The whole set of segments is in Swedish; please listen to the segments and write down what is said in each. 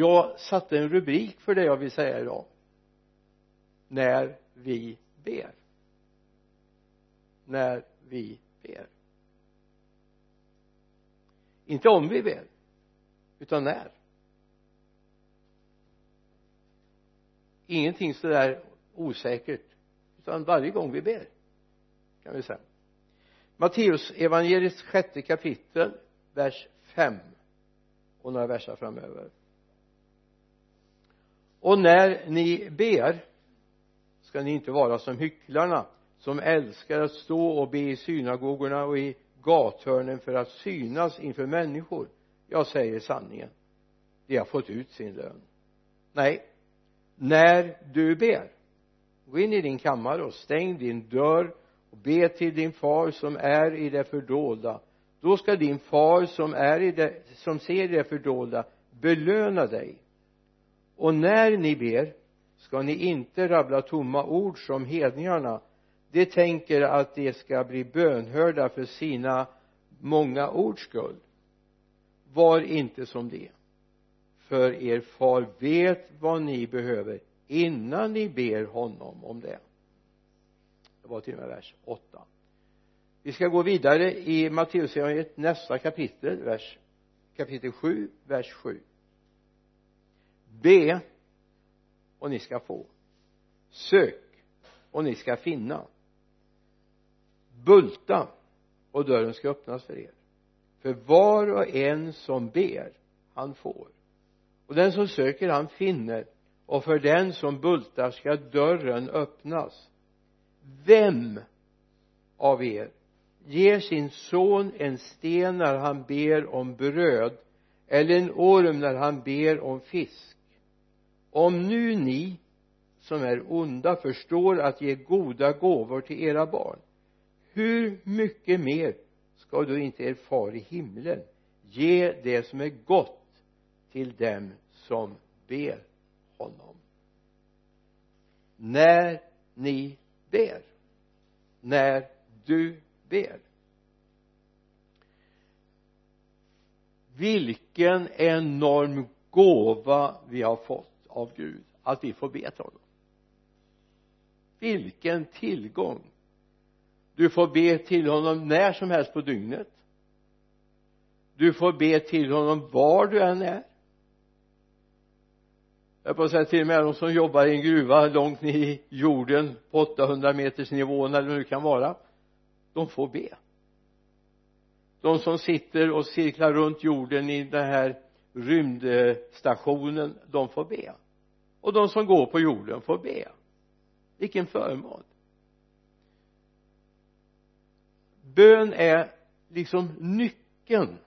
jag satte en rubrik för det jag vill säga idag. När vi ber. När vi ber. Inte om vi ber utan när. Ingenting sådär osäkert utan varje gång vi ber kan vi säga. Matteus evangeliets sjätte kapitel vers 5 och några verser framöver och när ni ber ska ni inte vara som hycklarna som älskar att stå och be i synagogorna och i gathörnen för att synas inför människor. Jag säger sanningen. De har fått ut sin lön. Nej när du ber gå in i din kammare och stäng din dörr och be till din far som är i det fördolda. Då ska din far som är i det som ser i det fördolda belöna dig och när ni ber ska ni inte rabbla tomma ord som hedningarna. De tänker att de ska bli bönhörda för sina många ords skull. Var inte som det för er far vet vad ni behöver innan ni ber honom om det. Det var till och med vers 8 vi ska gå vidare i Matteusevangeliet nästa kapitel vers kapitel 7 vers 7 be och ni ska få. Sök och ni ska finna. Bulta och dörren ska öppnas för er. För var och en som ber han får. Och den som söker han finner. Och för den som bultar ska dörren öppnas. Vem av er ger sin son en sten när han ber om bröd eller en orm när han ber om fisk? Om nu ni som är onda förstår att ge goda gåvor till era barn hur mycket mer ska då inte er far i himlen ge det som är gott till dem som ber honom? När ni ber när du ber. Vilken enorm gåva vi har fått av Gud att vi får be till honom. Vilken tillgång! Du får be till honom när som helst på dygnet. Du får be till honom var du än är. Jag på att säga till och med de som jobbar i en gruva långt ner i jorden på 800 meters nivån eller vad det kan vara de får be. De som sitter och cirklar runt jorden i den här rymdstationen de får be. Och de som går på jorden får be. Vilken förmån. Bön är liksom nyckeln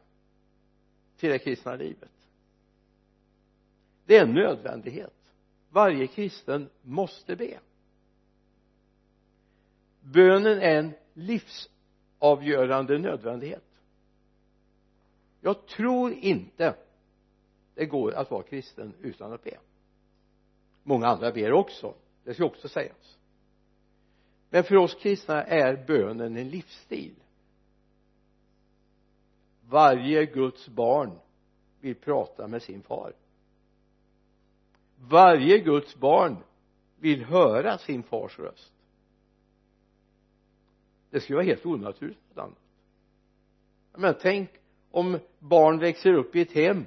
till det kristna livet. Det är en nödvändighet. Varje kristen måste be. Bönen är en livsavgörande nödvändighet. Jag tror inte det går att vara kristen utan att be. Många andra ber också. Det ska också sägas. Men för oss kristna är bönen en livsstil. Varje Guds barn vill prata med sin far. Varje Guds barn vill höra sin fars röst. Det skulle vara helt onaturligt annat men tänk om barn växer upp i ett hem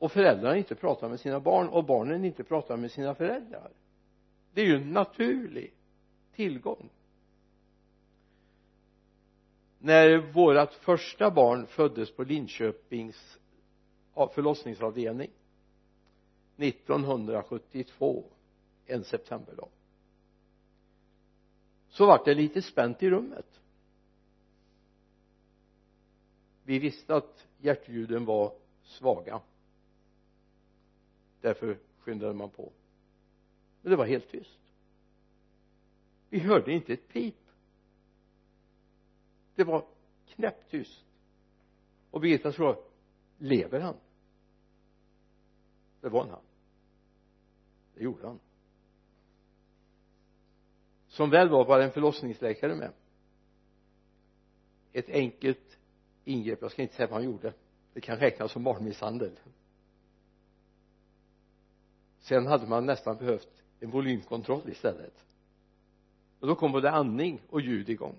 och föräldrarna inte pratar med sina barn och barnen inte pratar med sina föräldrar. Det är ju en naturlig tillgång. När vårt första barn föddes på Linköpings förlossningsavdelning 1972 en septemberdag så vart det lite spänt i rummet. Vi visste att hjärtljuden var svaga därför skyndade man på. Men det var helt tyst. Vi hörde inte ett pip. Det var knäpptyst. Och Birgitta frågade lever han? Det var han. Det gjorde han. Som väl var var en förlossningsläkare med. Ett enkelt ingrepp. Jag ska inte säga vad han gjorde. Det kan räknas som barnmisshandel sen hade man nästan behövt en volymkontroll istället. Och då kom både andning och ljud igång.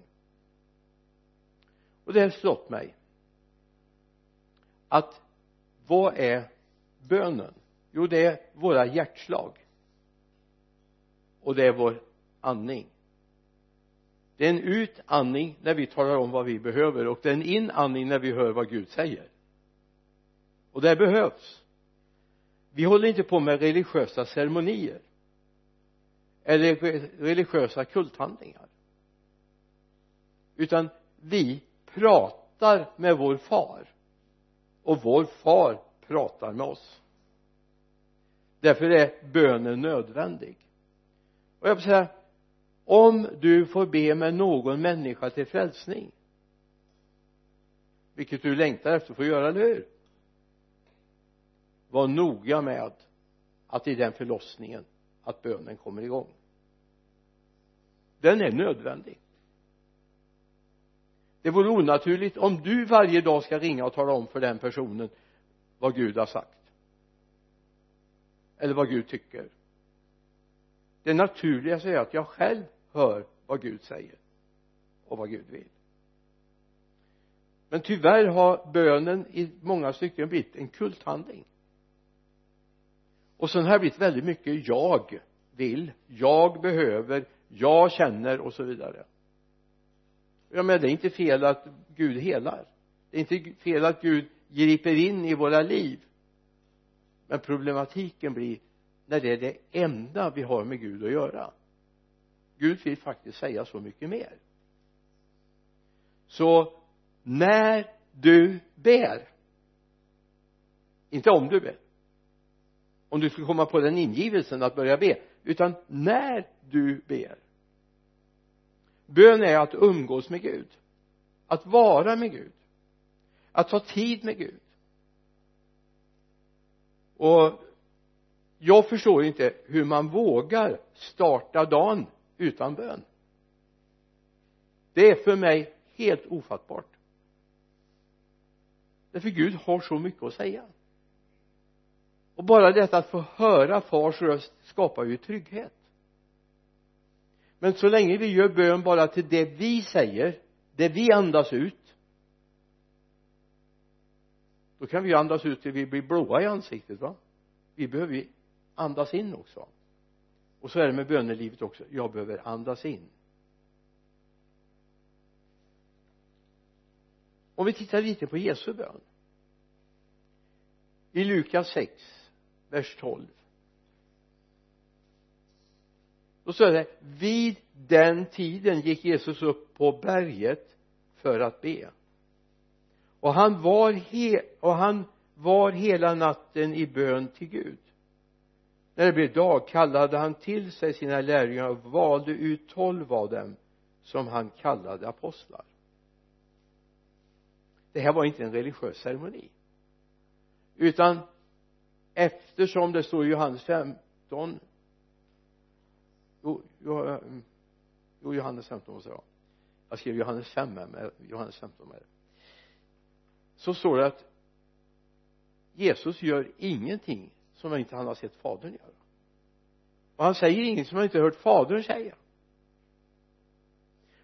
Och det har slått mig. Att vad är bönen? Jo det är våra hjärtslag. Och det är vår andning. Det är en utandning när vi talar om vad vi behöver och det är en inandning när vi hör vad Gud säger. Och det behövs vi håller inte på med religiösa ceremonier. Eller religiösa kulthandlingar. Utan vi pratar med vår far. Och vår far pratar med oss. Därför är bönen nödvändig. Och jag vill säga om du får be med någon människa till frälsning vilket du längtar efter att få göra, eller hur? Var noga med att i den förlossningen att bönen kommer igång. Den är nödvändig. Det vore onaturligt om du varje dag ska ringa och tala om för den personen vad Gud har sagt. Eller vad Gud tycker. Det naturliga är att jag själv hör vad Gud säger och vad Gud vill. Men tyvärr har bönen i många stycken blivit en kulthandling och sen har det blivit väldigt mycket jag vill, jag behöver, jag känner och så vidare. Ja men det är inte fel att Gud helar. Det är inte fel att Gud griper in i våra liv. Men problematiken blir när det är det enda vi har med Gud att göra. Gud vill faktiskt säga så mycket mer. Så när du ber inte om du ber om du skulle komma på den ingivelsen att börja be. Utan när du ber. Bön är att umgås med Gud. Att vara med Gud. Att ta tid med Gud. Och jag förstår inte hur man vågar starta dagen utan bön. Det är för mig helt ofattbart. Därför Gud har så mycket att säga och bara detta att få höra fars röst skapar ju trygghet. Men så länge vi gör bön bara till det vi säger det vi andas ut då kan vi andas ut till vi blir blåa i ansiktet va? Vi behöver ju andas in också. Och så är det med bönelivet också. Jag behöver andas in. Om vi tittar lite på Jesu bön. I Lukas 6 vers 12 då står det vid den tiden gick Jesus upp på berget för att be. Och han var he och han var hela natten i bön till Gud. När det blev dag kallade han till sig sina lärjungar och valde ut tolv av dem som han kallade apostlar. Det här var inte en religiös ceremoni utan eftersom det står i Johannes 15 jo, jo, jo Johannes 15 måste jag? Jag skrev Johannes 5 här med Johannes 15 med så står det att Jesus gör ingenting som inte han har sett fadern göra. Och han säger ingenting som han inte hört fadern säga.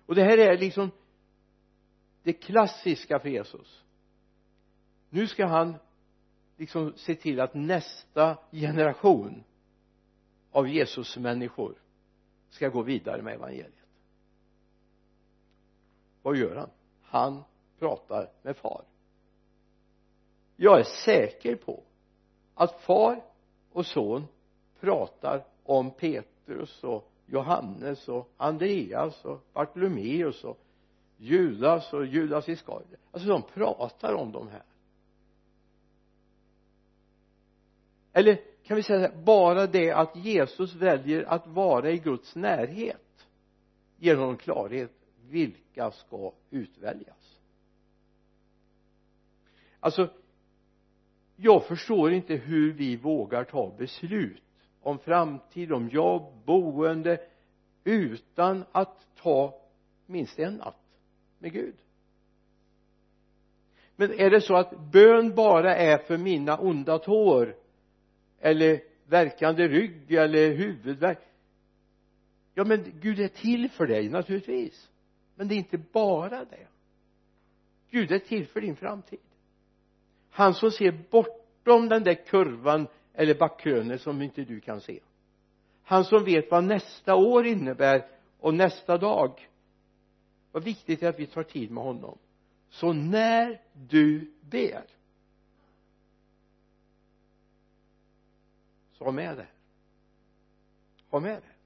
Och det här är liksom det klassiska för Jesus. Nu ska han liksom se till att nästa generation av Jesus människor ska gå vidare med evangeliet. Vad gör han? Han pratar med far. Jag är säker på att far och son pratar om Petrus och Johannes och Andreas och Bartolomeus och Judas och Judas Iskariot. Alltså de pratar om de här. Eller kan vi säga bara det att Jesus väljer att vara i Guds närhet ger honom klarhet vilka ska utväljas. Alltså jag förstår inte hur vi vågar ta beslut om framtid, om jobb, boende utan att ta minst en natt med Gud. Men är det så att bön bara är för mina onda tår eller värkande rygg eller huvudvärk. Ja men Gud är till för dig naturligtvis. Men det är inte bara det. Gud är till för din framtid. Han som ser bortom den där kurvan eller backkrönet som inte du kan se. Han som vet vad nästa år innebär och nästa dag. Vad viktigt är att vi tar tid med honom. Så när du ber så ha med det. Ha med det.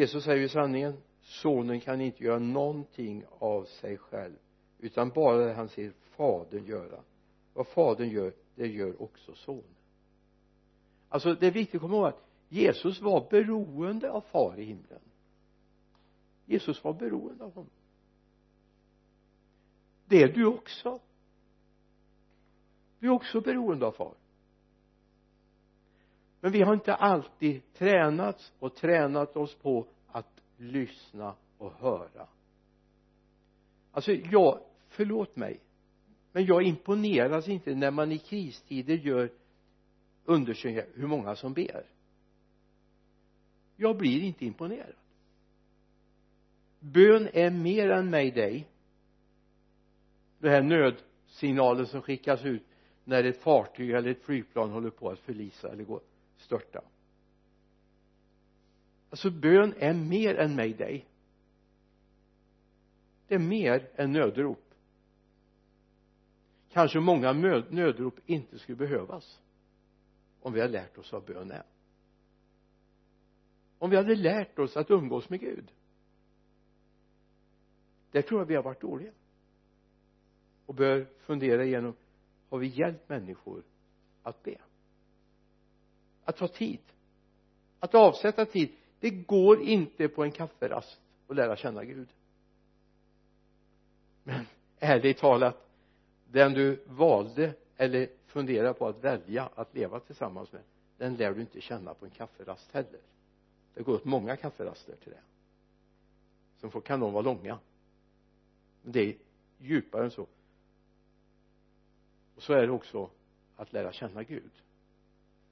Jesus säger ju sanningen. Sonen kan inte göra någonting av sig själv utan bara det han ser fadern göra. Vad fadern gör det gör också sonen. Alltså det är viktigt att komma ihåg att Jesus var beroende av far i himlen. Jesus var beroende av honom. Det är du också. Vi är också beroende av far. Men vi har inte alltid tränats och tränat oss på att lyssna och höra. Alltså jag förlåt mig men jag imponeras inte när man i kristider gör undersökningar hur många som ber. Jag blir inte imponerad. Bön är mer än mig dig. Det här nödsignalen som skickas ut när ett fartyg eller ett flygplan håller på att förlisa eller gå störta. Alltså bön är mer än mig dig. Det är mer än nödrop. Kanske många nödrop inte skulle behövas om vi har lärt oss vad bön är. Om vi hade lärt oss att umgås med Gud. Där tror jag vi har varit dåliga och bör fundera igenom har vi hjälpt människor att be. Att ta tid. Att avsätta tid. Det går inte på en kafferast att lära känna Gud. Men ärligt talat den du valde eller funderar på att välja att leva tillsammans med den lär du inte känna på en kafferast heller. Det går åt många kafferaster till det. Sen kan de vara långa. Men det är djupare än så och så är det också att lära känna Gud.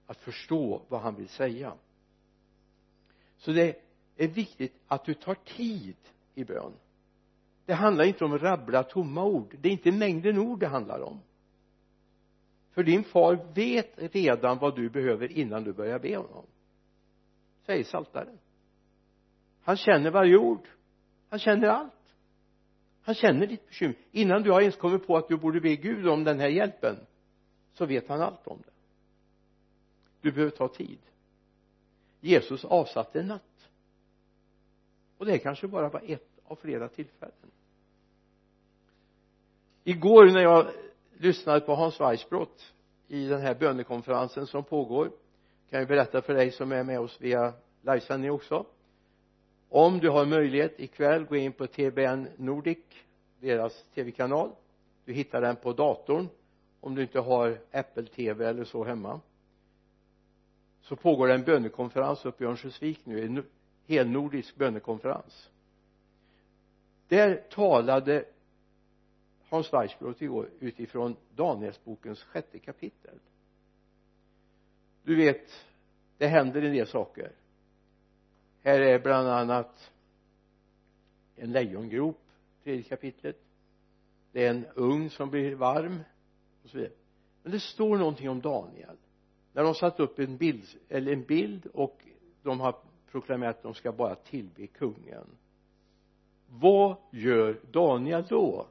Att förstå vad han vill säga. Så det är viktigt att du tar tid i bön. Det handlar inte om att rabbla tomma ord. Det är inte mängden ord det handlar om. För din far vet redan vad du behöver innan du börjar be honom. Säger saltaren. Han känner varje ord. Han känner allt han känner ditt bekymmer. Innan du har ens kommit på att du borde be Gud om den här hjälpen så vet han allt om det. Du behöver ta tid. Jesus avsatte en natt. Och det kanske bara var ett av flera tillfällen. Igår när jag lyssnade på Hans Weissbrott i den här bönekonferensen som pågår kan jag berätta för dig som är med oss via livesändning också om du har möjlighet ikväll gå in på TBN Nordic deras tv-kanal du hittar den på datorn om du inte har Apple TV eller så hemma. Så pågår det en bönekonferens uppe i Örnsköldsvik nu en helnordisk bönekonferens. Där talade Hans Weissbrot igår utifrån Danielsbokens sjätte kapitel. Du vet det händer en del saker här är bland annat en lejongrop tredje kapitlet. Det är en ugn som blir varm och så vidare. Men det står någonting om Daniel. När de satt upp en bild eller en bild och de har proklamerat att de ska bara tillbe kungen. Vad gör Daniel då?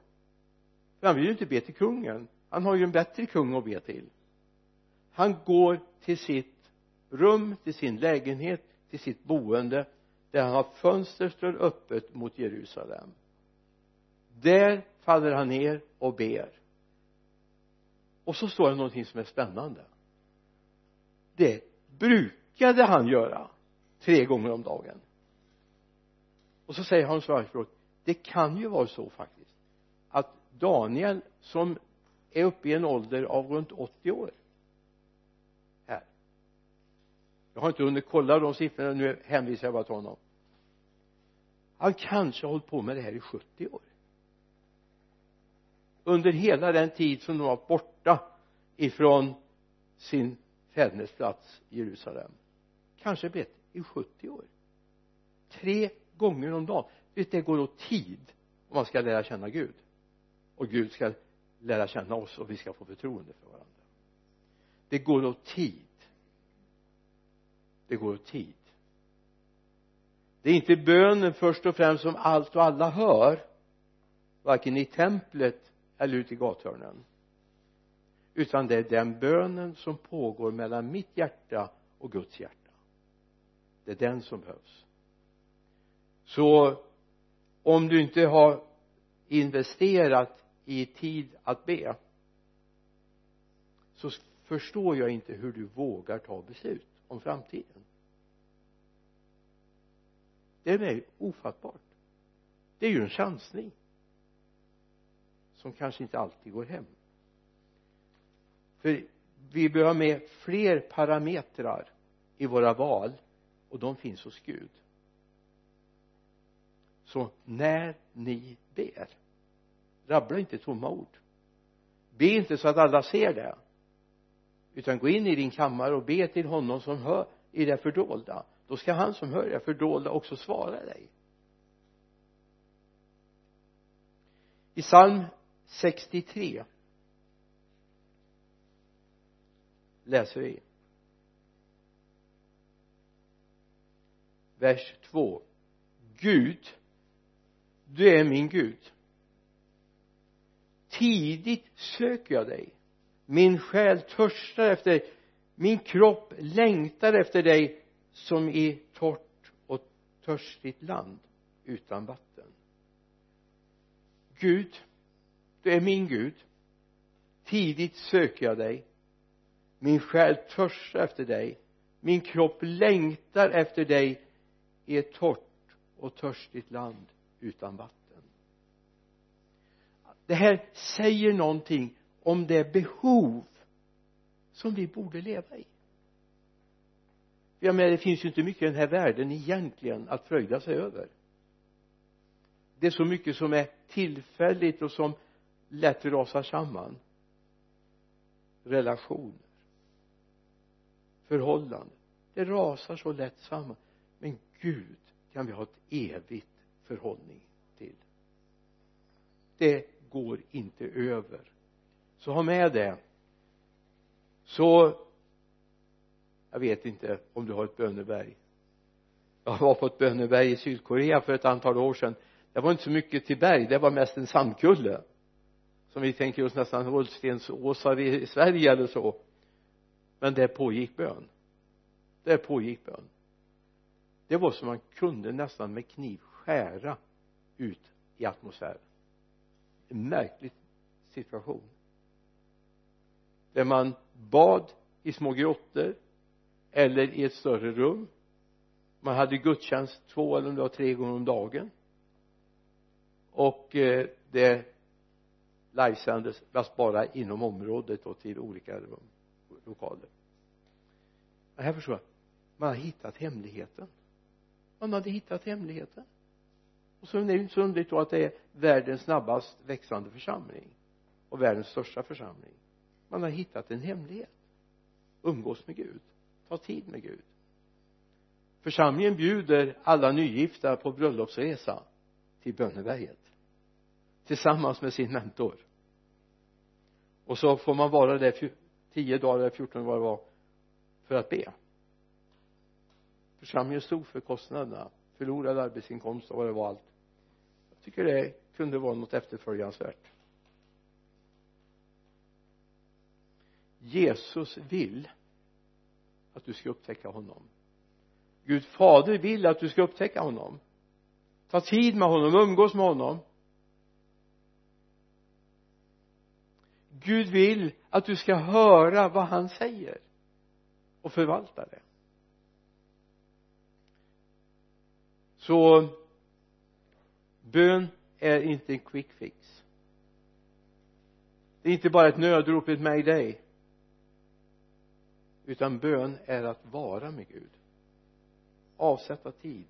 För han vill ju inte be till kungen. Han har ju en bättre kung att be till. Han går till sitt rum till sin lägenhet till sitt boende där han har fönstret står öppet mot Jerusalem. Där faller han ner och ber. Och så står det någonting som är spännande. Det brukade han göra tre gånger om dagen. Och så säger Hans Weissbrot det kan ju vara så faktiskt att Daniel som är uppe i en ålder av runt 80 år jag har inte hunnit kolla de siffrorna nu hänvisar jag bara till honom. Han kanske har hållit på med det här i 70 år. Under hela den tid som de var borta ifrån sin fädernesplats Jerusalem. Kanske bett i 70 år. Tre gånger om dagen. Vet det går åt tid om man ska lära känna Gud. Och Gud ska lära känna oss och vi ska få förtroende för varandra. Det går åt tid det går åt tid. Det är inte bönen först och främst som allt och alla hör varken i templet eller ute i gathörnen. Utan det är den bönen som pågår mellan mitt hjärta och Guds hjärta. Det är den som behövs. Så om du inte har investerat i tid att be så förstår jag inte hur du vågar ta beslut om framtiden. Det är mig ofattbart. Det är ju en chansning som kanske inte alltid går hem. För vi behöver ha med fler parametrar i våra val och de finns hos Gud. Så när ni ber rabbla inte tomma ord. Be inte så att alla ser det utan gå in i din kammare och be till honom som hör i det fördolda. Då ska han som hör det fördolda också svara dig. I psalm 63 läser vi vers 2 Gud du är min Gud. Tidigt söker jag dig min själ törstar efter dig min kropp längtar efter dig som i torrt och törstigt land utan vatten. Gud du är min Gud. Tidigt söker jag dig. Min själ törstar efter dig. Min kropp längtar efter dig i ett torrt och törstigt land utan vatten. Det här säger någonting om det behov som vi borde leva i. Jag menar det finns ju inte mycket i den här världen egentligen att fröjda sig över. Det är så mycket som är tillfälligt och som lätt rasar samman. Relationer. Förhållanden. Det rasar så lätt samman. Men Gud kan vi ha ett evigt förhållning till. Det går inte över så ha med det. Så jag vet inte om du har ett böneberg. Jag var på ett böneberg i Sydkorea för ett antal år sedan. Det var inte så mycket till berg det var mest en sandkulle. Som vi tänker oss nästan rullstensåsar i Sverige eller så. Men där pågick bön. Där pågick bön. Det var som man kunde nästan med kniv skära ut i atmosfären. En märklig situation där man bad i små grottor eller i ett större rum. Man hade gudstjänst två eller om det var tre gånger om dagen. Och eh, det livesändes fast bara inom området och till olika rum, lokaler. Men här förstår jag. Man har hittat hemligheten. Man hade hittat hemligheten. Och så är det inte så underligt då att det är världens snabbast växande församling och världens största församling man har hittat en hemlighet. Umgås med Gud. Ta tid med Gud. Församlingen bjuder alla nygifta på bröllopsresa till Bönneberget. Tillsammans med sin mentor. Och så får man vara där tio dagar eller fjorton dagar det var för att be. Församlingen stod för kostnaderna. Förlorad arbetsinkomst och vad det var allt. Jag tycker det kunde vara något efterföljansvärt. Jesus vill att du ska upptäcka honom. Gud fader vill att du ska upptäcka honom. Ta tid med honom, umgås med honom. Gud vill att du ska höra vad han säger och förvalta det. Så bön är inte en quick fix. Det är inte bara ett nödrop, ett mayday utan bön är att vara med Gud. Avsätta tid.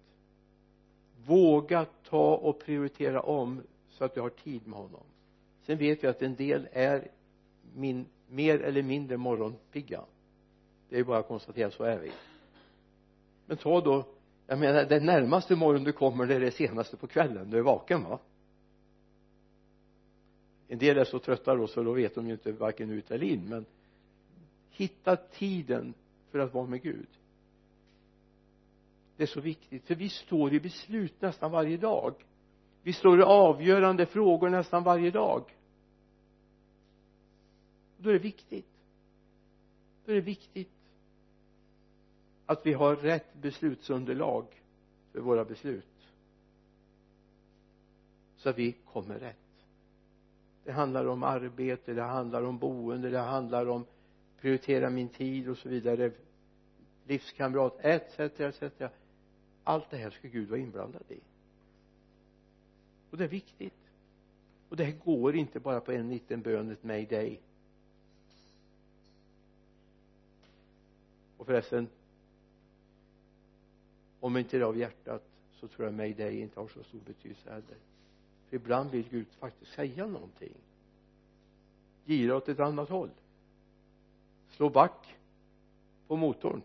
Våga ta och prioritera om så att du har tid med honom. Sen vet vi att en del är min mer eller mindre morgonpigga. Det är bara att konstatera så är vi. Men ta då jag menar den närmaste morgon du kommer det är det senaste på kvällen. Du är vaken va? En del är så trötta då så då vet de ju inte varken ut eller in men hitta tiden för att vara med Gud. Det är så viktigt för vi står i beslut nästan varje dag. Vi står i avgörande frågor nästan varje dag. Då är det viktigt. Då är det viktigt att vi har rätt beslutsunderlag för våra beslut. Så att vi kommer rätt. Det handlar om arbete, det handlar om boende, det handlar om prioritera min tid och så vidare livskamrat etc etc allt det här ska Gud vara inblandad i. Och det är viktigt. Och det här går inte bara på en liten bön, ett mayday och förresten om inte det är av hjärtat så tror jag mayday inte har så stor betydelse heller. För ibland vill Gud faktiskt säga någonting. Gira åt ett annat håll slå back på motorn.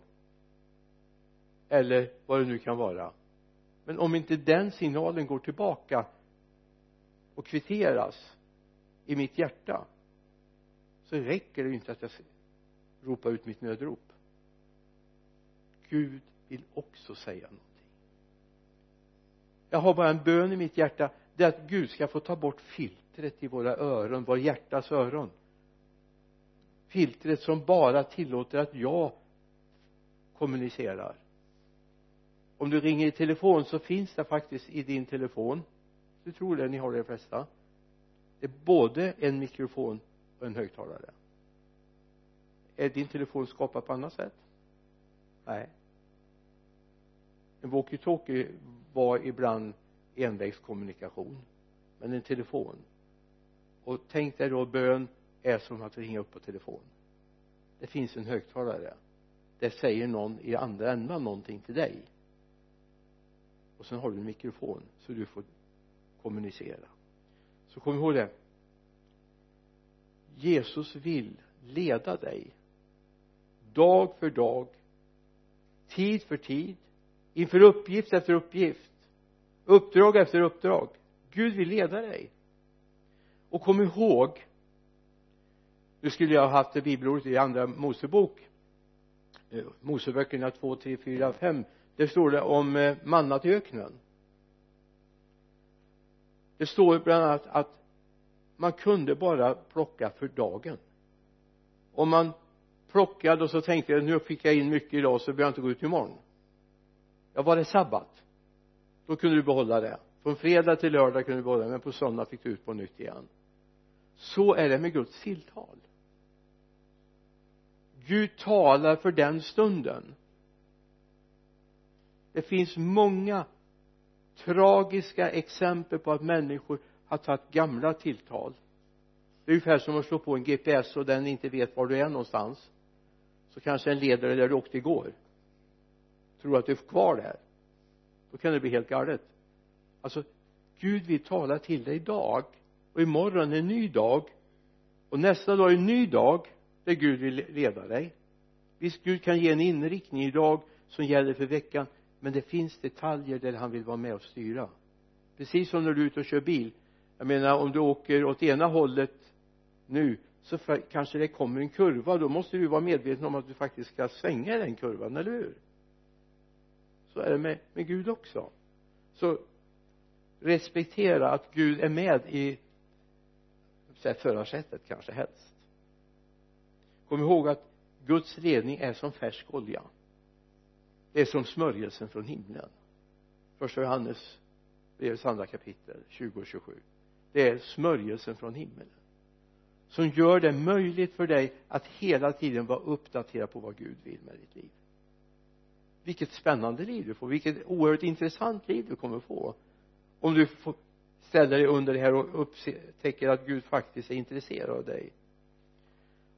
Eller vad det nu kan vara. Men om inte den signalen går tillbaka och kvitteras i mitt hjärta så räcker det ju inte att jag ropar ut mitt nödrop. Gud vill också säga någonting. Jag har bara en bön i mitt hjärta. Det är att Gud ska få ta bort filtret i våra öron, vår hjärtas öron filtret som bara tillåter att jag kommunicerar. Om du ringer i telefon så finns det faktiskt i din telefon. Du tror det, ni har det de flesta. Det är både en mikrofon och en högtalare. Är din telefon skapad på annat sätt? Nej. En walkie-talkie var ibland envägskommunikation men en telefon. Och tänk dig då bön är som att ringa upp på telefon. Det finns en högtalare. Det säger någon i andra änden någonting till dig. Och sen har du en mikrofon så du får kommunicera. Så kom ihåg det. Jesus vill leda dig dag för dag tid för tid inför uppgift efter uppgift uppdrag efter uppdrag. Gud vill leda dig. Och kom ihåg nu skulle jag ha haft det bibelordet i andra Mosebok. Eh, Moseböckerna 2, 3, 4, 5 där står det om eh, mannat i öknen det står bland annat att man kunde bara plocka för dagen. Om man plockade och så tänkte jag nu fick jag in mycket idag så behöver jag inte gå ut imorgon. Ja var det sabbat? Då kunde du behålla det. Från fredag till lördag kunde du behålla det men på söndag fick du ut på nytt igen. Så är det med Guds tilltal. Gud talar för den stunden. Det finns många tragiska exempel på att människor har tagit gamla tilltal. Det är ungefär som att slå på en GPS och den inte vet var du är någonstans. Så kanske den leder dig där du åkte igår tror att du är kvar där. Då kan det bli helt galet. Alltså Gud vill tala till dig idag. Och imorgon är en ny dag. Och nästa dag är en ny dag där Gud vill leda dig. Visst Gud kan ge en inriktning idag som gäller för veckan men det finns detaljer där han vill vara med och styra. Precis som när du är ute och kör bil. Jag menar om du åker åt ena hållet nu så kanske det kommer en kurva. Då måste du vara medveten om att du faktiskt ska svänga i den kurvan, eller hur? Så är det med, med Gud också. Så respektera att Gud är med i förarsättet kanske helst kom ihåg att Guds ledning är som färsk olja. Det är som smörjelsen från himlen. Första Johannes brevets andra kapitel 20 och 27 det är smörjelsen från himlen som gör det möjligt för dig att hela tiden vara uppdaterad på vad Gud vill med ditt liv. Vilket spännande liv du får vilket oerhört intressant liv du kommer få. Om du får ställa dig under det här och upptäcker att Gud faktiskt är intresserad av dig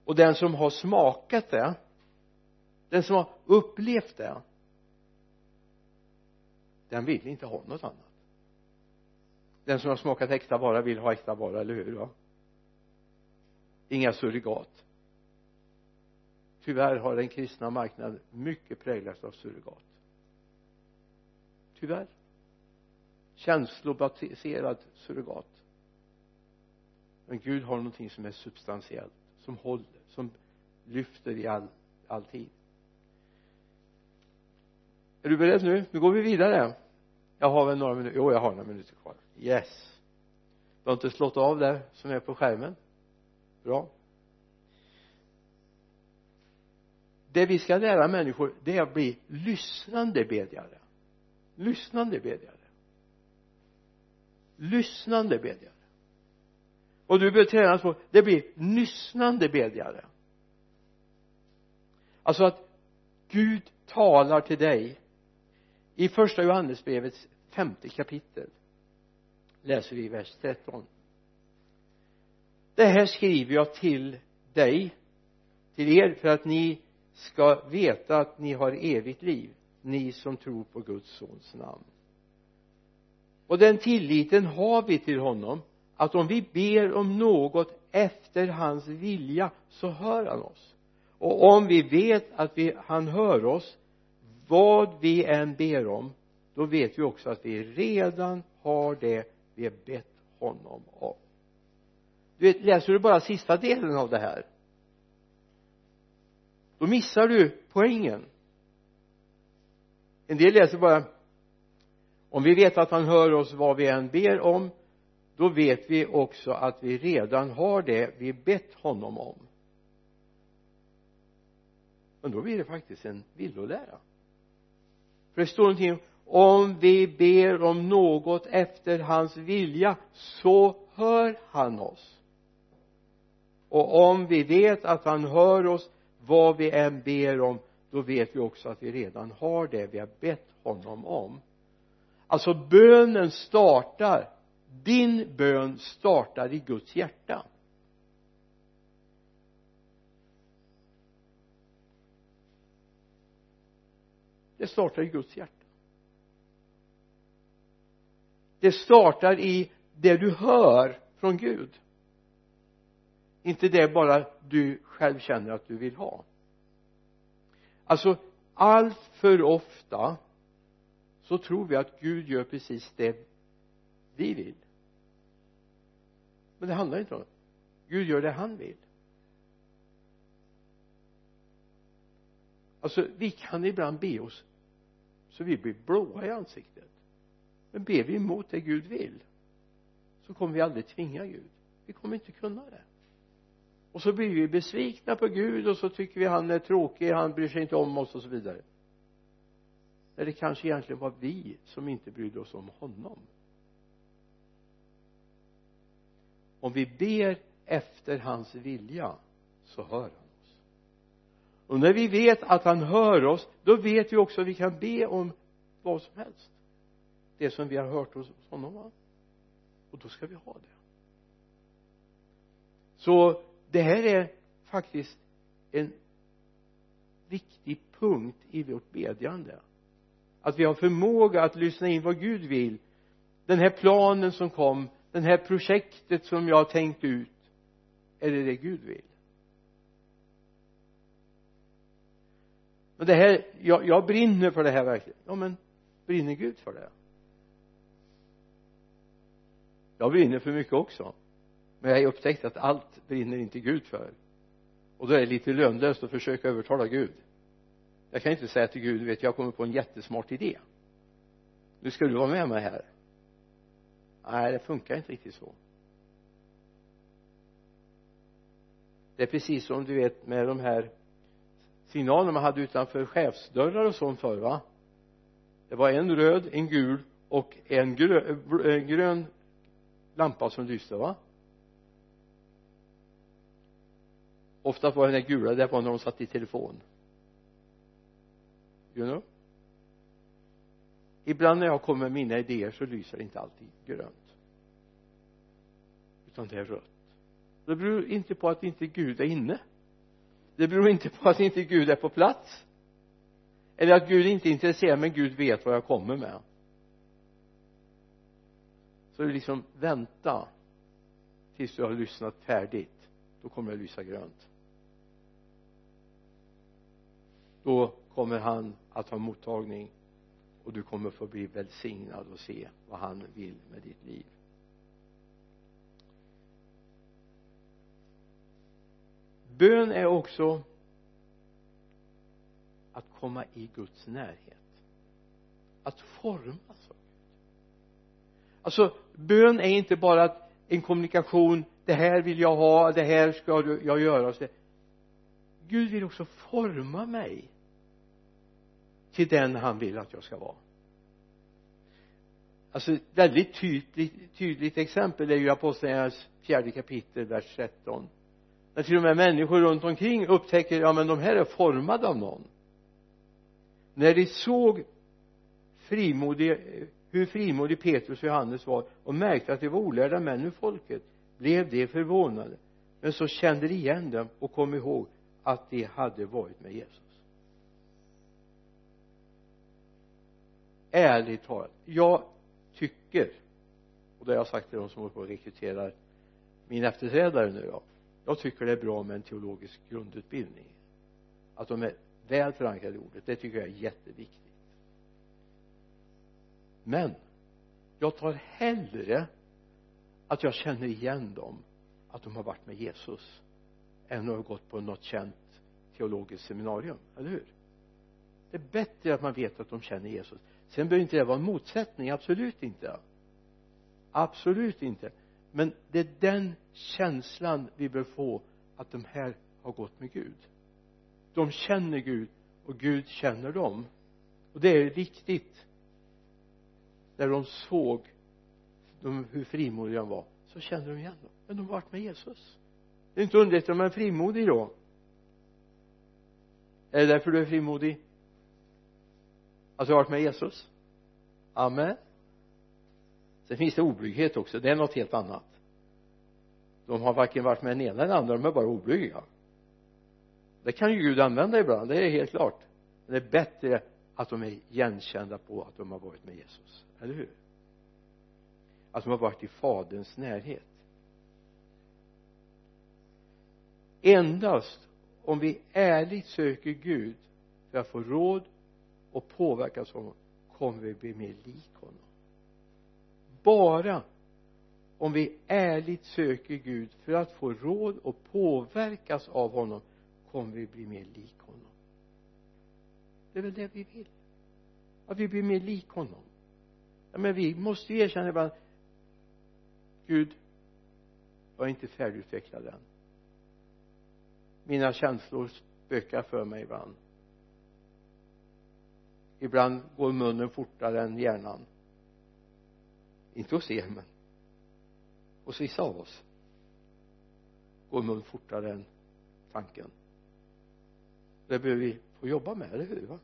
och den som har smakat det den som har upplevt det den vill inte ha något annat. Den som har smakat äkta vara vill ha äkta vara, eller hur va? Inga surrogat. Tyvärr har den kristna marknaden mycket präglats av surrogat. Tyvärr. Känslobaserad surrogat. Men Gud har någonting som är substantiellt som håller, som lyfter i all, all tid är du beredd nu, nu går vi vidare. Jag har väl några minuter, jo jag har några minuter kvar. Yes. Du har inte slått av det som är på skärmen. Bra. Det vi ska lära människor det är att bli lyssnande bedjare. Lyssnande bedjare. Lyssnande bedjare och du behöver tränas på det blir lyssnande bedjare. Alltså att Gud talar till dig i första Johannesbrevets femte kapitel. Läser vi vers 13 det här skriver jag till dig till er för att ni ska veta att ni har evigt liv ni som tror på Guds sons namn. Och den tilliten har vi till honom att om vi ber om något efter hans vilja så hör han oss. Och om vi vet att vi, han hör oss vad vi än ber om då vet vi också att vi redan har det vi har bett honom om. Du vet läser du bara sista delen av det här då missar du poängen. En del läser bara om vi vet att han hör oss vad vi än ber om då vet vi också att vi redan har det vi bett honom om. Men då blir det faktiskt en villolära. För det står någonting om vi ber om något efter hans vilja så hör han oss. Och om vi vet att han hör oss vad vi än ber om då vet vi också att vi redan har det vi har bett honom om. Alltså bönen startar din bön startar i Guds hjärta. Det startar i Guds hjärta. Det startar i det du hör från Gud. Inte det bara du själv känner att du vill ha. Alltså allt för ofta så tror vi att Gud gör precis det vi vill. Men det handlar inte om Gud gör det han vill. Alltså vi kan ibland be oss så vi blir blåa i ansiktet. Men ber vi emot det Gud vill så kommer vi aldrig tvinga Gud. Vi kommer inte kunna det. Och så blir vi besvikna på Gud och så tycker vi han är tråkig, han bryr sig inte om oss och så vidare. När det kanske egentligen var vi som inte brydde oss om honom. Om vi ber efter hans vilja så hör han oss. Och när vi vet att han hör oss då vet vi också att vi kan be om vad som helst. Det som vi har hört hos honom. Och då ska vi ha det. Så det här är faktiskt en viktig punkt i vårt bedjande. Att vi har förmåga att lyssna in vad Gud vill. Den här planen som kom det här projektet som jag har tänkt ut är det det Gud vill? Men det här jag, jag brinner för det här verkligen. Ja men brinner Gud för det? Jag brinner för mycket också. Men jag har upptäckt att allt brinner inte Gud för. Och då är det lite lönlöst att försöka övertala Gud. Jag kan inte säga till Gud vet jag kommer på en jättesmart idé. Nu ska du vara med mig här nej det funkar inte riktigt så. Det är precis som du vet med de här signalerna man hade utanför chefsdörrar och sånt förr va? Det var en röd, en gul och en grön, grön lampa som lyste va? Ofta var den där gula det var när de satt i telefon. You know? Ibland när jag kommer med mina idéer så lyser det inte alltid grönt. Utan det är rött. Det beror inte på att inte Gud är inne. Det beror inte på att inte Gud är på plats. Eller att Gud inte är intresserad men Gud vet vad jag kommer med. Så liksom vänta tills du har lyssnat färdigt. Då kommer det lysa grönt. Då kommer han att ha mottagning och du kommer få bli välsignad och se vad han vill med ditt liv. Bön är också att komma i Guds närhet. Att formas av Gud alltså bön är inte bara en kommunikation det här vill jag ha det här ska jag göra. Så Gud vill också forma mig till den han vill att jag ska vara. Alltså ett väldigt tydligt, tydligt exempel är ju apostlagärningarnas fjärde kapitel vers 13 när till och med människor runt omkring upptäcker ja men de här är formade av någon. När de såg frimodig, hur frimodig Petrus och Johannes var och märkte att de var olärda män ur folket blev de förvånade. Men så kände de igen dem och kom ihåg att de hade varit med Jesus. Ärligt talat jag tycker och det har jag sagt till de som håller på och rekryterar min efterträdare nu då jag tycker det är bra med en teologisk grundutbildning. Att de är väl förankrade i ordet det tycker jag är jätteviktigt. Men jag tar hellre att jag känner igen dem att de har varit med Jesus än att ha gått på något känt teologiskt seminarium, eller hur? Det är bättre att man vet att de känner Jesus sen behöver inte det vara en motsättning, absolut inte. Absolut inte. Men det är den känslan vi bör få att de här har gått med Gud. De känner Gud och Gud känner dem. Och det är viktigt. När de såg de, hur frimodiga de var så kände de igen dem. Men de har varit med Jesus. Det är inte underligt om man är frimodig då. Är det därför du är frimodig? Alltså, att vi har varit med Jesus. Amen. Sen finns det oblyghet också. Det är något helt annat. De har varken varit med den ena eller den andra. De är bara oblyga det kan ju Gud använda ibland. Det är helt klart. Men det är bättre att de är igenkända på att de har varit med Jesus. Eller hur? Att de har varit i faderns närhet. Endast om vi ärligt söker Gud för att få råd och påverkas av honom kommer vi bli mer lik honom. Bara om vi ärligt söker Gud för att få råd och påverkas av honom kommer vi bli mer lik honom. Det är väl det vi vill. Att vi blir mer lik honom. Ja men vi måste ju erkänna ibland Gud jag är inte färdigutvecklad än. Mina känslor spökar för mig ibland ibland går munnen fortare än hjärnan. Inte hos er men hos vissa av oss går mun fortare än tanken. Det behöver vi få jobba med, eller hur va?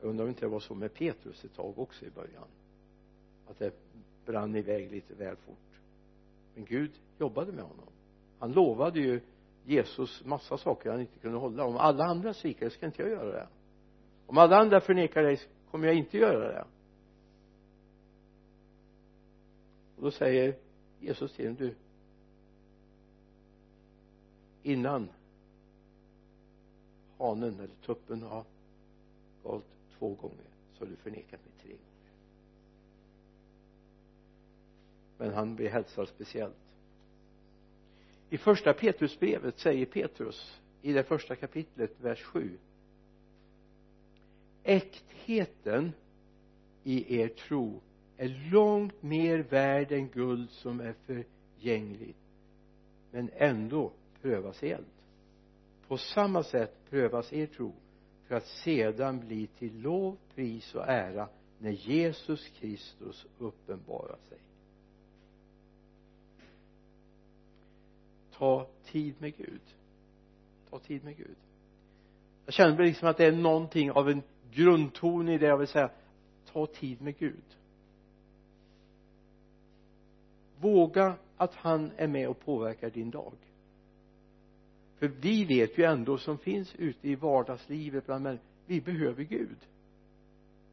Jag undrar om inte det var så med Petrus ett tag också i början att det brann iväg lite väl fort. Men Gud jobbade med honom. Han lovade ju Jesus massa saker han inte kunde hålla. Om alla andra sviker ska inte jag göra det om alla andra förnekar dig kommer jag inte göra det. Och då säger Jesus till honom du innan hanen eller tuppen har valt två gånger så har du förnekat mig tre gånger. Men han blir hälsad speciellt. I första Petrusbrevet säger Petrus i det första kapitlet vers 7 äktheten i er tro är långt mer värd än guld som är förgängligt. Men ändå prövas i eld. På samma sätt prövas er tro för att sedan bli till lov, pris och ära när Jesus Kristus uppenbarar sig. Ta tid med Gud. Ta tid med Gud. Jag känner liksom att det är någonting av en grundton i det jag vill säga ta tid med Gud. Våga att han är med och påverkar din dag. För vi vet ju ändå som finns ute i vardagslivet bland människor vi behöver Gud.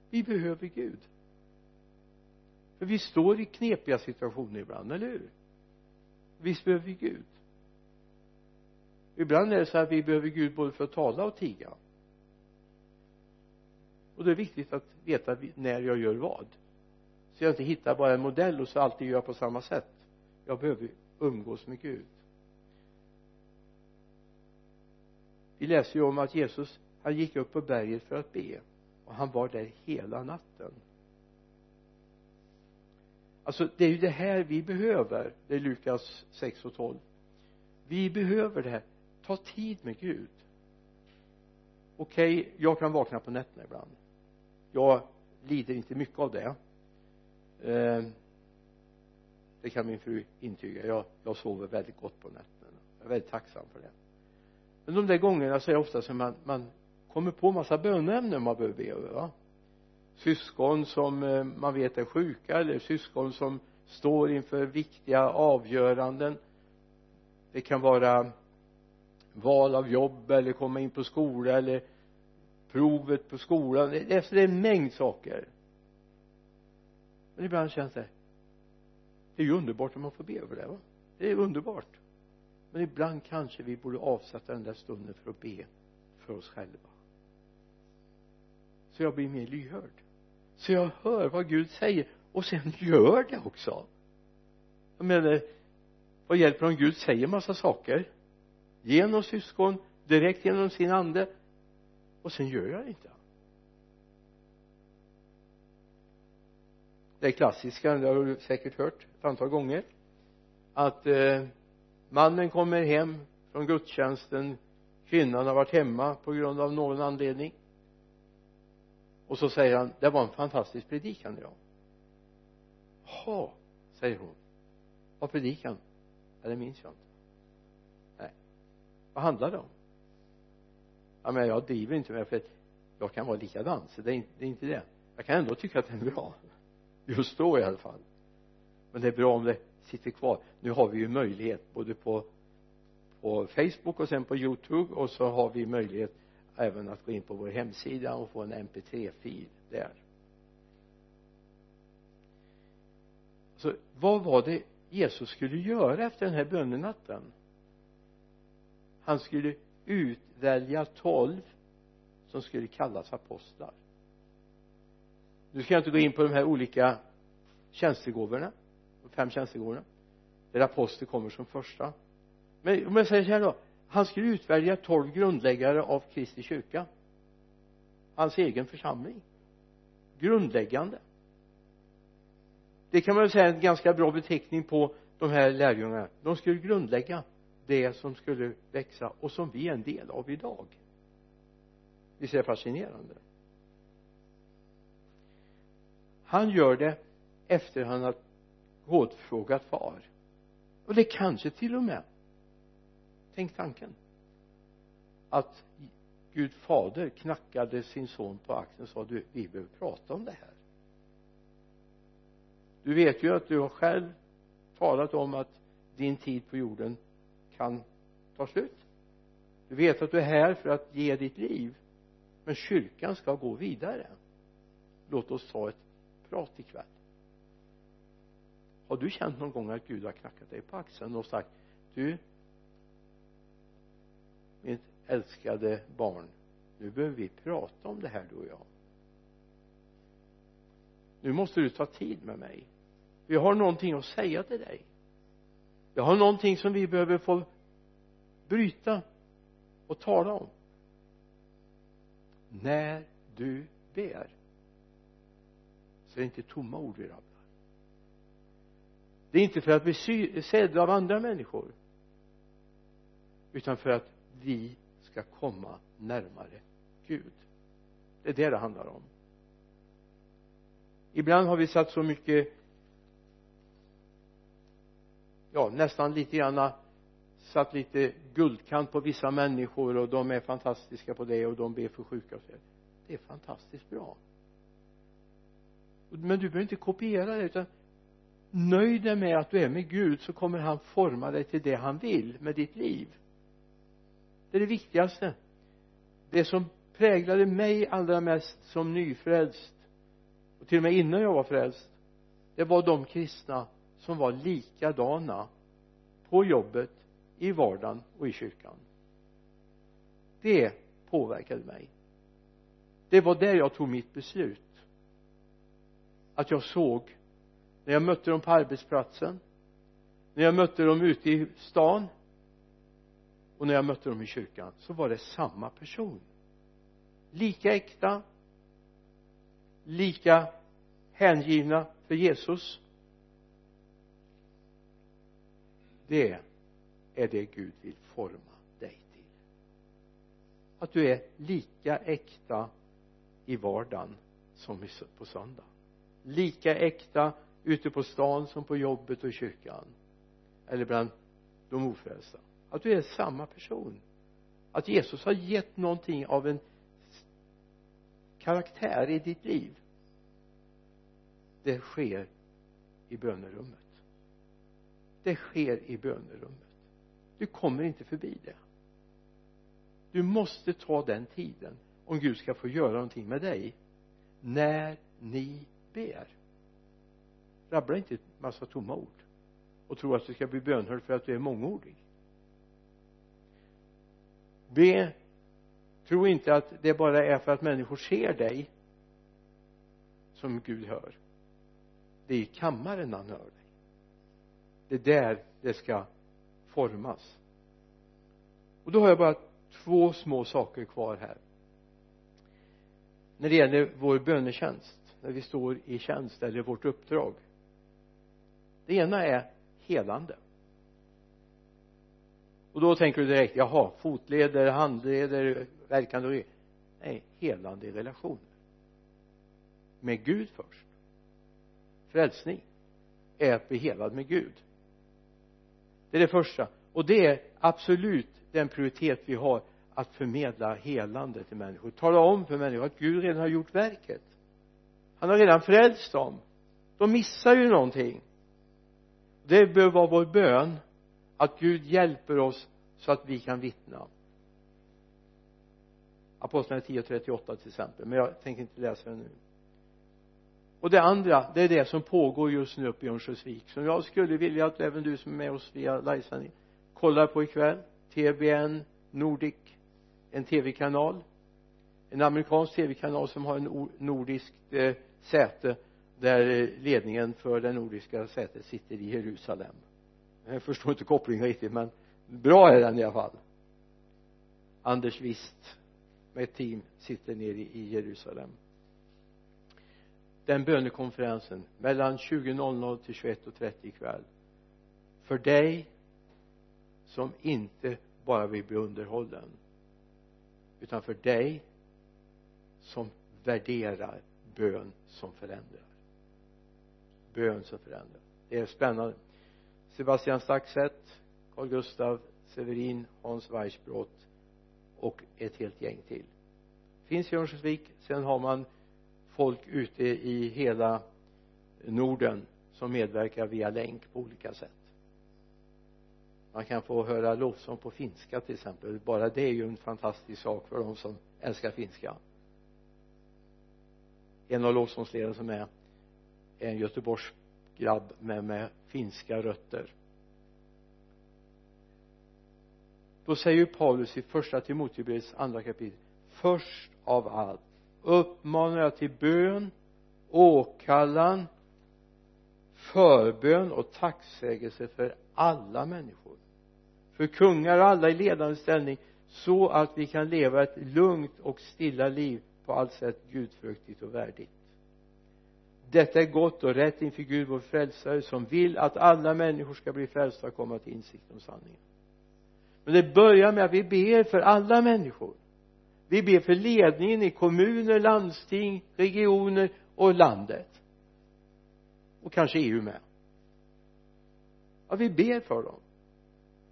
Vi behöver Gud. För vi står i knepiga situationer ibland, eller hur? Visst behöver vi Gud. Ibland är det så att vi behöver Gud både för att tala och tiga och det är viktigt att veta när jag gör vad. Så jag inte hittar bara en modell och så alltid gör på samma sätt. Jag behöver umgås med Gud. Vi läser ju om att Jesus han gick upp på berget för att be. Och han var där hela natten. Alltså det är ju det här vi behöver. Det är Lukas 6 och 12 vi behöver det här. Ta tid med Gud. Okej okay, jag kan vakna på nätterna ibland jag lider inte mycket av det. Eh, det kan min fru intyga. Jag, jag sover väldigt gott på nätterna. Jag är väldigt tacksam för det. Men de där gångerna så är det ofta som man, man kommer på massa böneämnen man behöver be över va? Syskon som eh, man vet är sjuka eller syskon som står inför viktiga avgöranden. Det kan vara val av jobb eller komma in på skola eller provet på skolan det är en mängd saker. Men ibland känns det det är ju underbart om man får be över det va? Det är underbart. Men ibland kanske vi borde avsätta den där stunden för att be för oss själva. Så jag blir mer lyhörd. Så jag hör vad Gud säger och sen gör det också. Jag menar vad hjälper om Gud säger massa saker? Genom syskon direkt genom sin ande och sen gör jag det inte. Det klassiska det har du säkert hört ett antal gånger att eh, mannen kommer hem från gudstjänsten kvinnan har varit hemma på grund av någon anledning och så säger han det var en fantastisk predikan idag. Jaha säger hon. Vad predikan? Ja det minns jag inte. Nej. Vad handlar det om? Ja men jag driver inte med för att jag kan vara likadan så det är, inte, det är inte det. Jag kan ändå tycka att den är bra. Just då i alla fall. Men det är bra om det sitter kvar. Nu har vi ju möjlighet både på på Facebook och sen på youtube och så har vi möjlighet även att gå in på vår hemsida och få en mp3-fil där. Så vad var det Jesus skulle göra efter den här bönenatten? Han skulle utvälja tolv som skulle kallas apostlar. Nu ska jag inte gå in på de här olika tjänstegåvorna de fem tjänstegåvorna där apostel kommer som första. Men om jag säger så här då han skulle utvälja tolv grundläggare av Kristi kyrka. Hans egen församling. Grundläggande. Det kan man väl säga är en ganska bra beteckning på de här lärjungarna. De skulle grundlägga det som skulle växa och som vi är en del av idag. Visst är det fascinerande han gör det efter han har rådfrågat far. Och det kanske till och med tänk tanken att Gud fader knackade sin son på axeln och sa du vi behöver prata om det här. Du vet ju att du har själv talat om att din tid på jorden kan ta slut. Du vet att du är här för att ge ditt liv men kyrkan ska gå vidare. Låt oss ta ett prat ikväll. Har du känt någon gång att Gud har knackat dig på axeln och sagt du mitt älskade barn nu behöver vi prata om det här du och jag. Nu måste du ta tid med mig. Jag har någonting att säga till dig jag har någonting som vi behöver få bryta och tala om. När du ber så är det inte tomma ord vi rabblar. Det är inte för att bli sedda av andra människor utan för att vi ska komma närmare Gud. Det är det det handlar om. Ibland har vi satt så mycket ja nästan lite grann satt lite guldkant på vissa människor och de är fantastiska på det och de ber för sjuka och så det är fantastiskt bra. Men du behöver inte kopiera det utan nöj dig med att du är med Gud så kommer han forma dig till det han vill med ditt liv. Det är det viktigaste. Det som präglade mig allra mest som nyfrälst och till och med innan jag var frälst det var de kristna som var likadana på jobbet i vardagen och i kyrkan. Det påverkade mig. Det var där jag tog mitt beslut. Att jag såg när jag mötte dem på arbetsplatsen när jag mötte dem ute i stan och när jag mötte dem i kyrkan så var det samma person. Lika äkta lika hängivna för Jesus. Det är det Gud vill forma dig till. Att du är lika äkta i vardagen som på söndag. Lika äkta ute på stan som på jobbet och i kyrkan. Eller bland de ofrälsta. Att du är samma person. Att Jesus har gett någonting av en karaktär i ditt liv. Det sker i bönerummet det sker i bönerummet. Du kommer inte förbi det. Du måste ta den tiden om Gud ska få göra någonting med dig när ni ber. Rabbla inte en massa tomma ord och tro att du ska bli bönhörd för att du är mångordig. Be. Tro inte att det bara är för att människor ser dig som Gud hör. Det är i kammaren han hör dig det är där det ska formas. Och då har jag bara två små saker kvar här. När det gäller vår bönetjänst när vi står i tjänst eller vårt uppdrag. Det ena är helande. Och då tänker du direkt jaha fotleder, handleder, verkande och nej, helande i relationer med Gud först. Frälsning. Är att bli helad med Gud det är det första. Och det är absolut den prioritet vi har att förmedla helande till människor. Tala om för människor att Gud redan har gjort verket. Han har redan frälst dem. De missar ju någonting. Det bör vara vår bön att Gud hjälper oss så att vi kan vittna. Apostlagärningarna 10.38, till exempel men jag tänker inte läsa det nu och det andra det är det som pågår just nu uppe i Örnsköldsvik som jag skulle vilja att även du som är med oss via livesändning kollar på ikväll. TBN Nordic en tv-kanal en amerikansk tv-kanal som har en nordisk eh, säte där eh, ledningen för det nordiska sätet sitter i Jerusalem. Jag förstår inte kopplingen riktigt men bra är den i alla fall. Anders Wist med ett team sitter nere i Jerusalem den bönekonferensen mellan 20.00 till 21.30 ikväll. För dig som inte bara vill bli underhållen utan för dig som värderar bön som förändrar. Bön som förändrar. Det är spännande. Sebastian Staxet Carl Gustav Severin Hans Weissbrott och ett helt gäng till. Finns i Örnsköldsvik. Sen har man folk ute i hela Norden som medverkar via länk på olika sätt. Man kan få höra lovsång på finska till exempel. Bara det är ju en fantastisk sak för de som älskar finska. En av lovsångsledarna som är är en Göteborgs grabb med, med finska rötter. Då säger Paulus i första Timotebrevets andra kapitel först av allt uppmanar jag till bön åkallan förbön och tacksägelse för alla människor. För kungar och alla i ledande ställning så att vi kan leva ett lugnt och stilla liv på allt sätt gudfruktigt och värdigt. Detta är gott och rätt inför Gud vår frälsare som vill att alla människor ska bli frälsta och komma till insikt om sanningen. Men det börjar med att vi ber för alla människor vi ber för ledningen i kommuner, landsting, regioner och landet. Och kanske EU med. Ja vi ber för dem.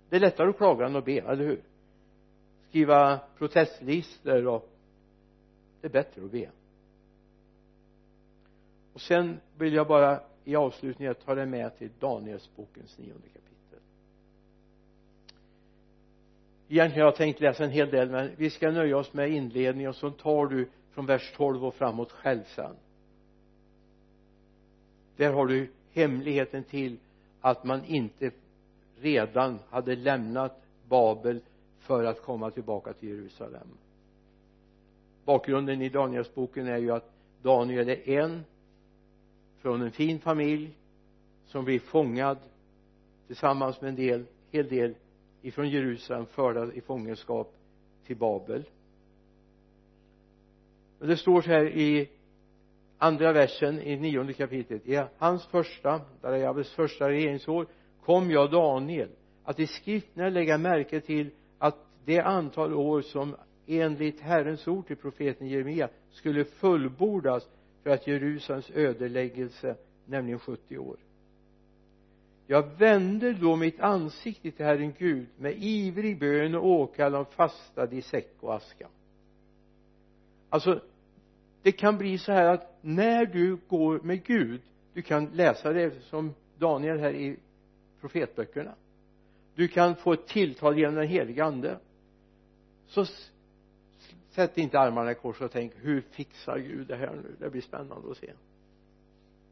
Det är lättare att klaga än att be, eller hur? Skriva protestlistor och det är bättre att be. Och sen vill jag bara i avslutningen ta det med till Danielsbokens nionde kapitel. Egentligen har jag tänkt läsa en hel del men vi ska nöja oss med inledningen och så tar du från vers 12 och framåt själv sen där har du hemligheten till att man inte redan hade lämnat Babel för att komma tillbaka till Jerusalem. Bakgrunden i Danielsboken är ju att Daniel är en från en fin familj som blir fångad tillsammans med en del, hel del ifrån Jerusalem förda i fångenskap till Babel. Och det står så här i andra versen i nionde kapitlet. I hans första, Darjabes första regeringsår kom jag Daniel att i skrifterna lägga märke till att det antal år som enligt Herrens ord till profeten Jeremia skulle fullbordas för att Jerusalems ödeläggelse nämligen 70 år jag vände då mitt ansikte till Herren Gud med ivrig bön och åkallan fastade i säck och aska. Alltså det kan bli så här att när du går med Gud du kan läsa det som Daniel här i profetböckerna. Du kan få ett tilltal genom den heliga ande. Så sätt inte armarna i kors och tänk hur fixar Gud det här nu? Det blir spännande att se.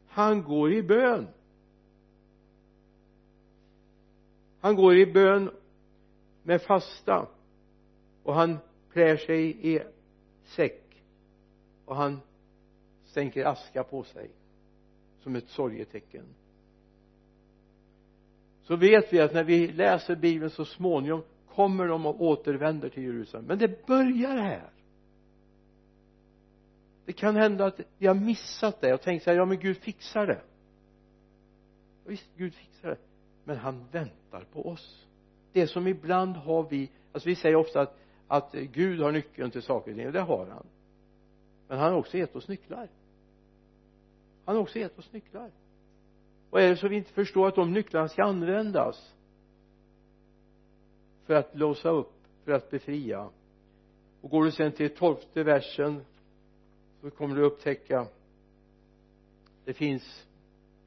Han går i bön. Han går i bön med fasta och han klär sig i säck och han stänker aska på sig som ett sorgetecken. Så vet vi att när vi läser bibeln så småningom kommer de och återvänder till Jerusalem. Men det börjar här. Det kan hända att vi har missat det och tänkt så här, ja men Gud fixar det. Visst Gud fixar det men han väntar på oss. Det som ibland har vi alltså vi säger ofta att att Gud har nyckeln till saker och ting och det har han. Men han har också gett oss nycklar. Han har också gett oss nycklar. Och är det så vi inte förstår att de nycklarna ska användas för att låsa upp för att befria. Och går du sen till tolfte versen så kommer du upptäcka det finns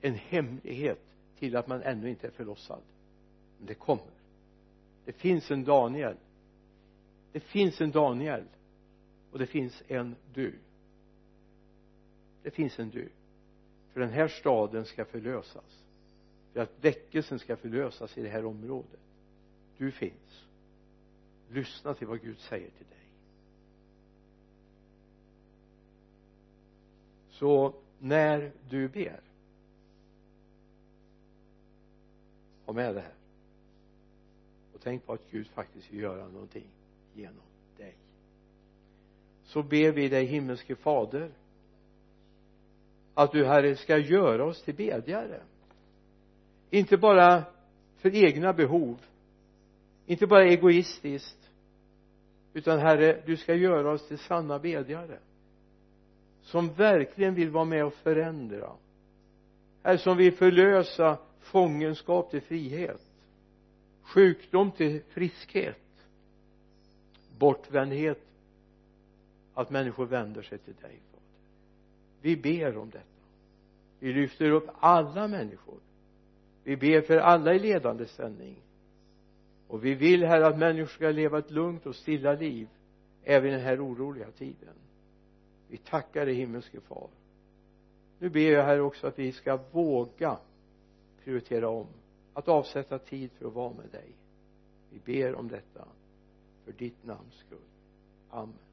en hemlighet till att man ännu inte är förlossad. Men det kommer. Det finns en Daniel. Det finns en Daniel. Och det finns en du. Det finns en du. För den här staden ska förlösas. För att väckelsen ska förlösas i det här området. Du finns. Lyssna till vad Gud säger till dig. Så när du ber ha med det här. Och tänk på att Gud faktiskt vill göra någonting genom dig. Så ber vi dig himmelske fader att du herre ska göra oss till bedjare. Inte bara för egna behov inte bara egoistiskt utan herre du ska göra oss till sanna bedjare som verkligen vill vara med och förändra. Herre som vill förlösa fångenskap till frihet sjukdom till friskhet bortvändhet att människor vänder sig till dig fader. Vi ber om detta. Vi lyfter upp alla människor. Vi ber för alla i ledande ställning och vi vill här att människor ska leva ett lugnt och stilla liv även i den här oroliga tiden. Vi tackar dig himmelske far. Nu ber jag här också att vi ska våga prioritera om att avsätta tid för att vara med dig. Vi ber om detta för ditt namns skull. Amen.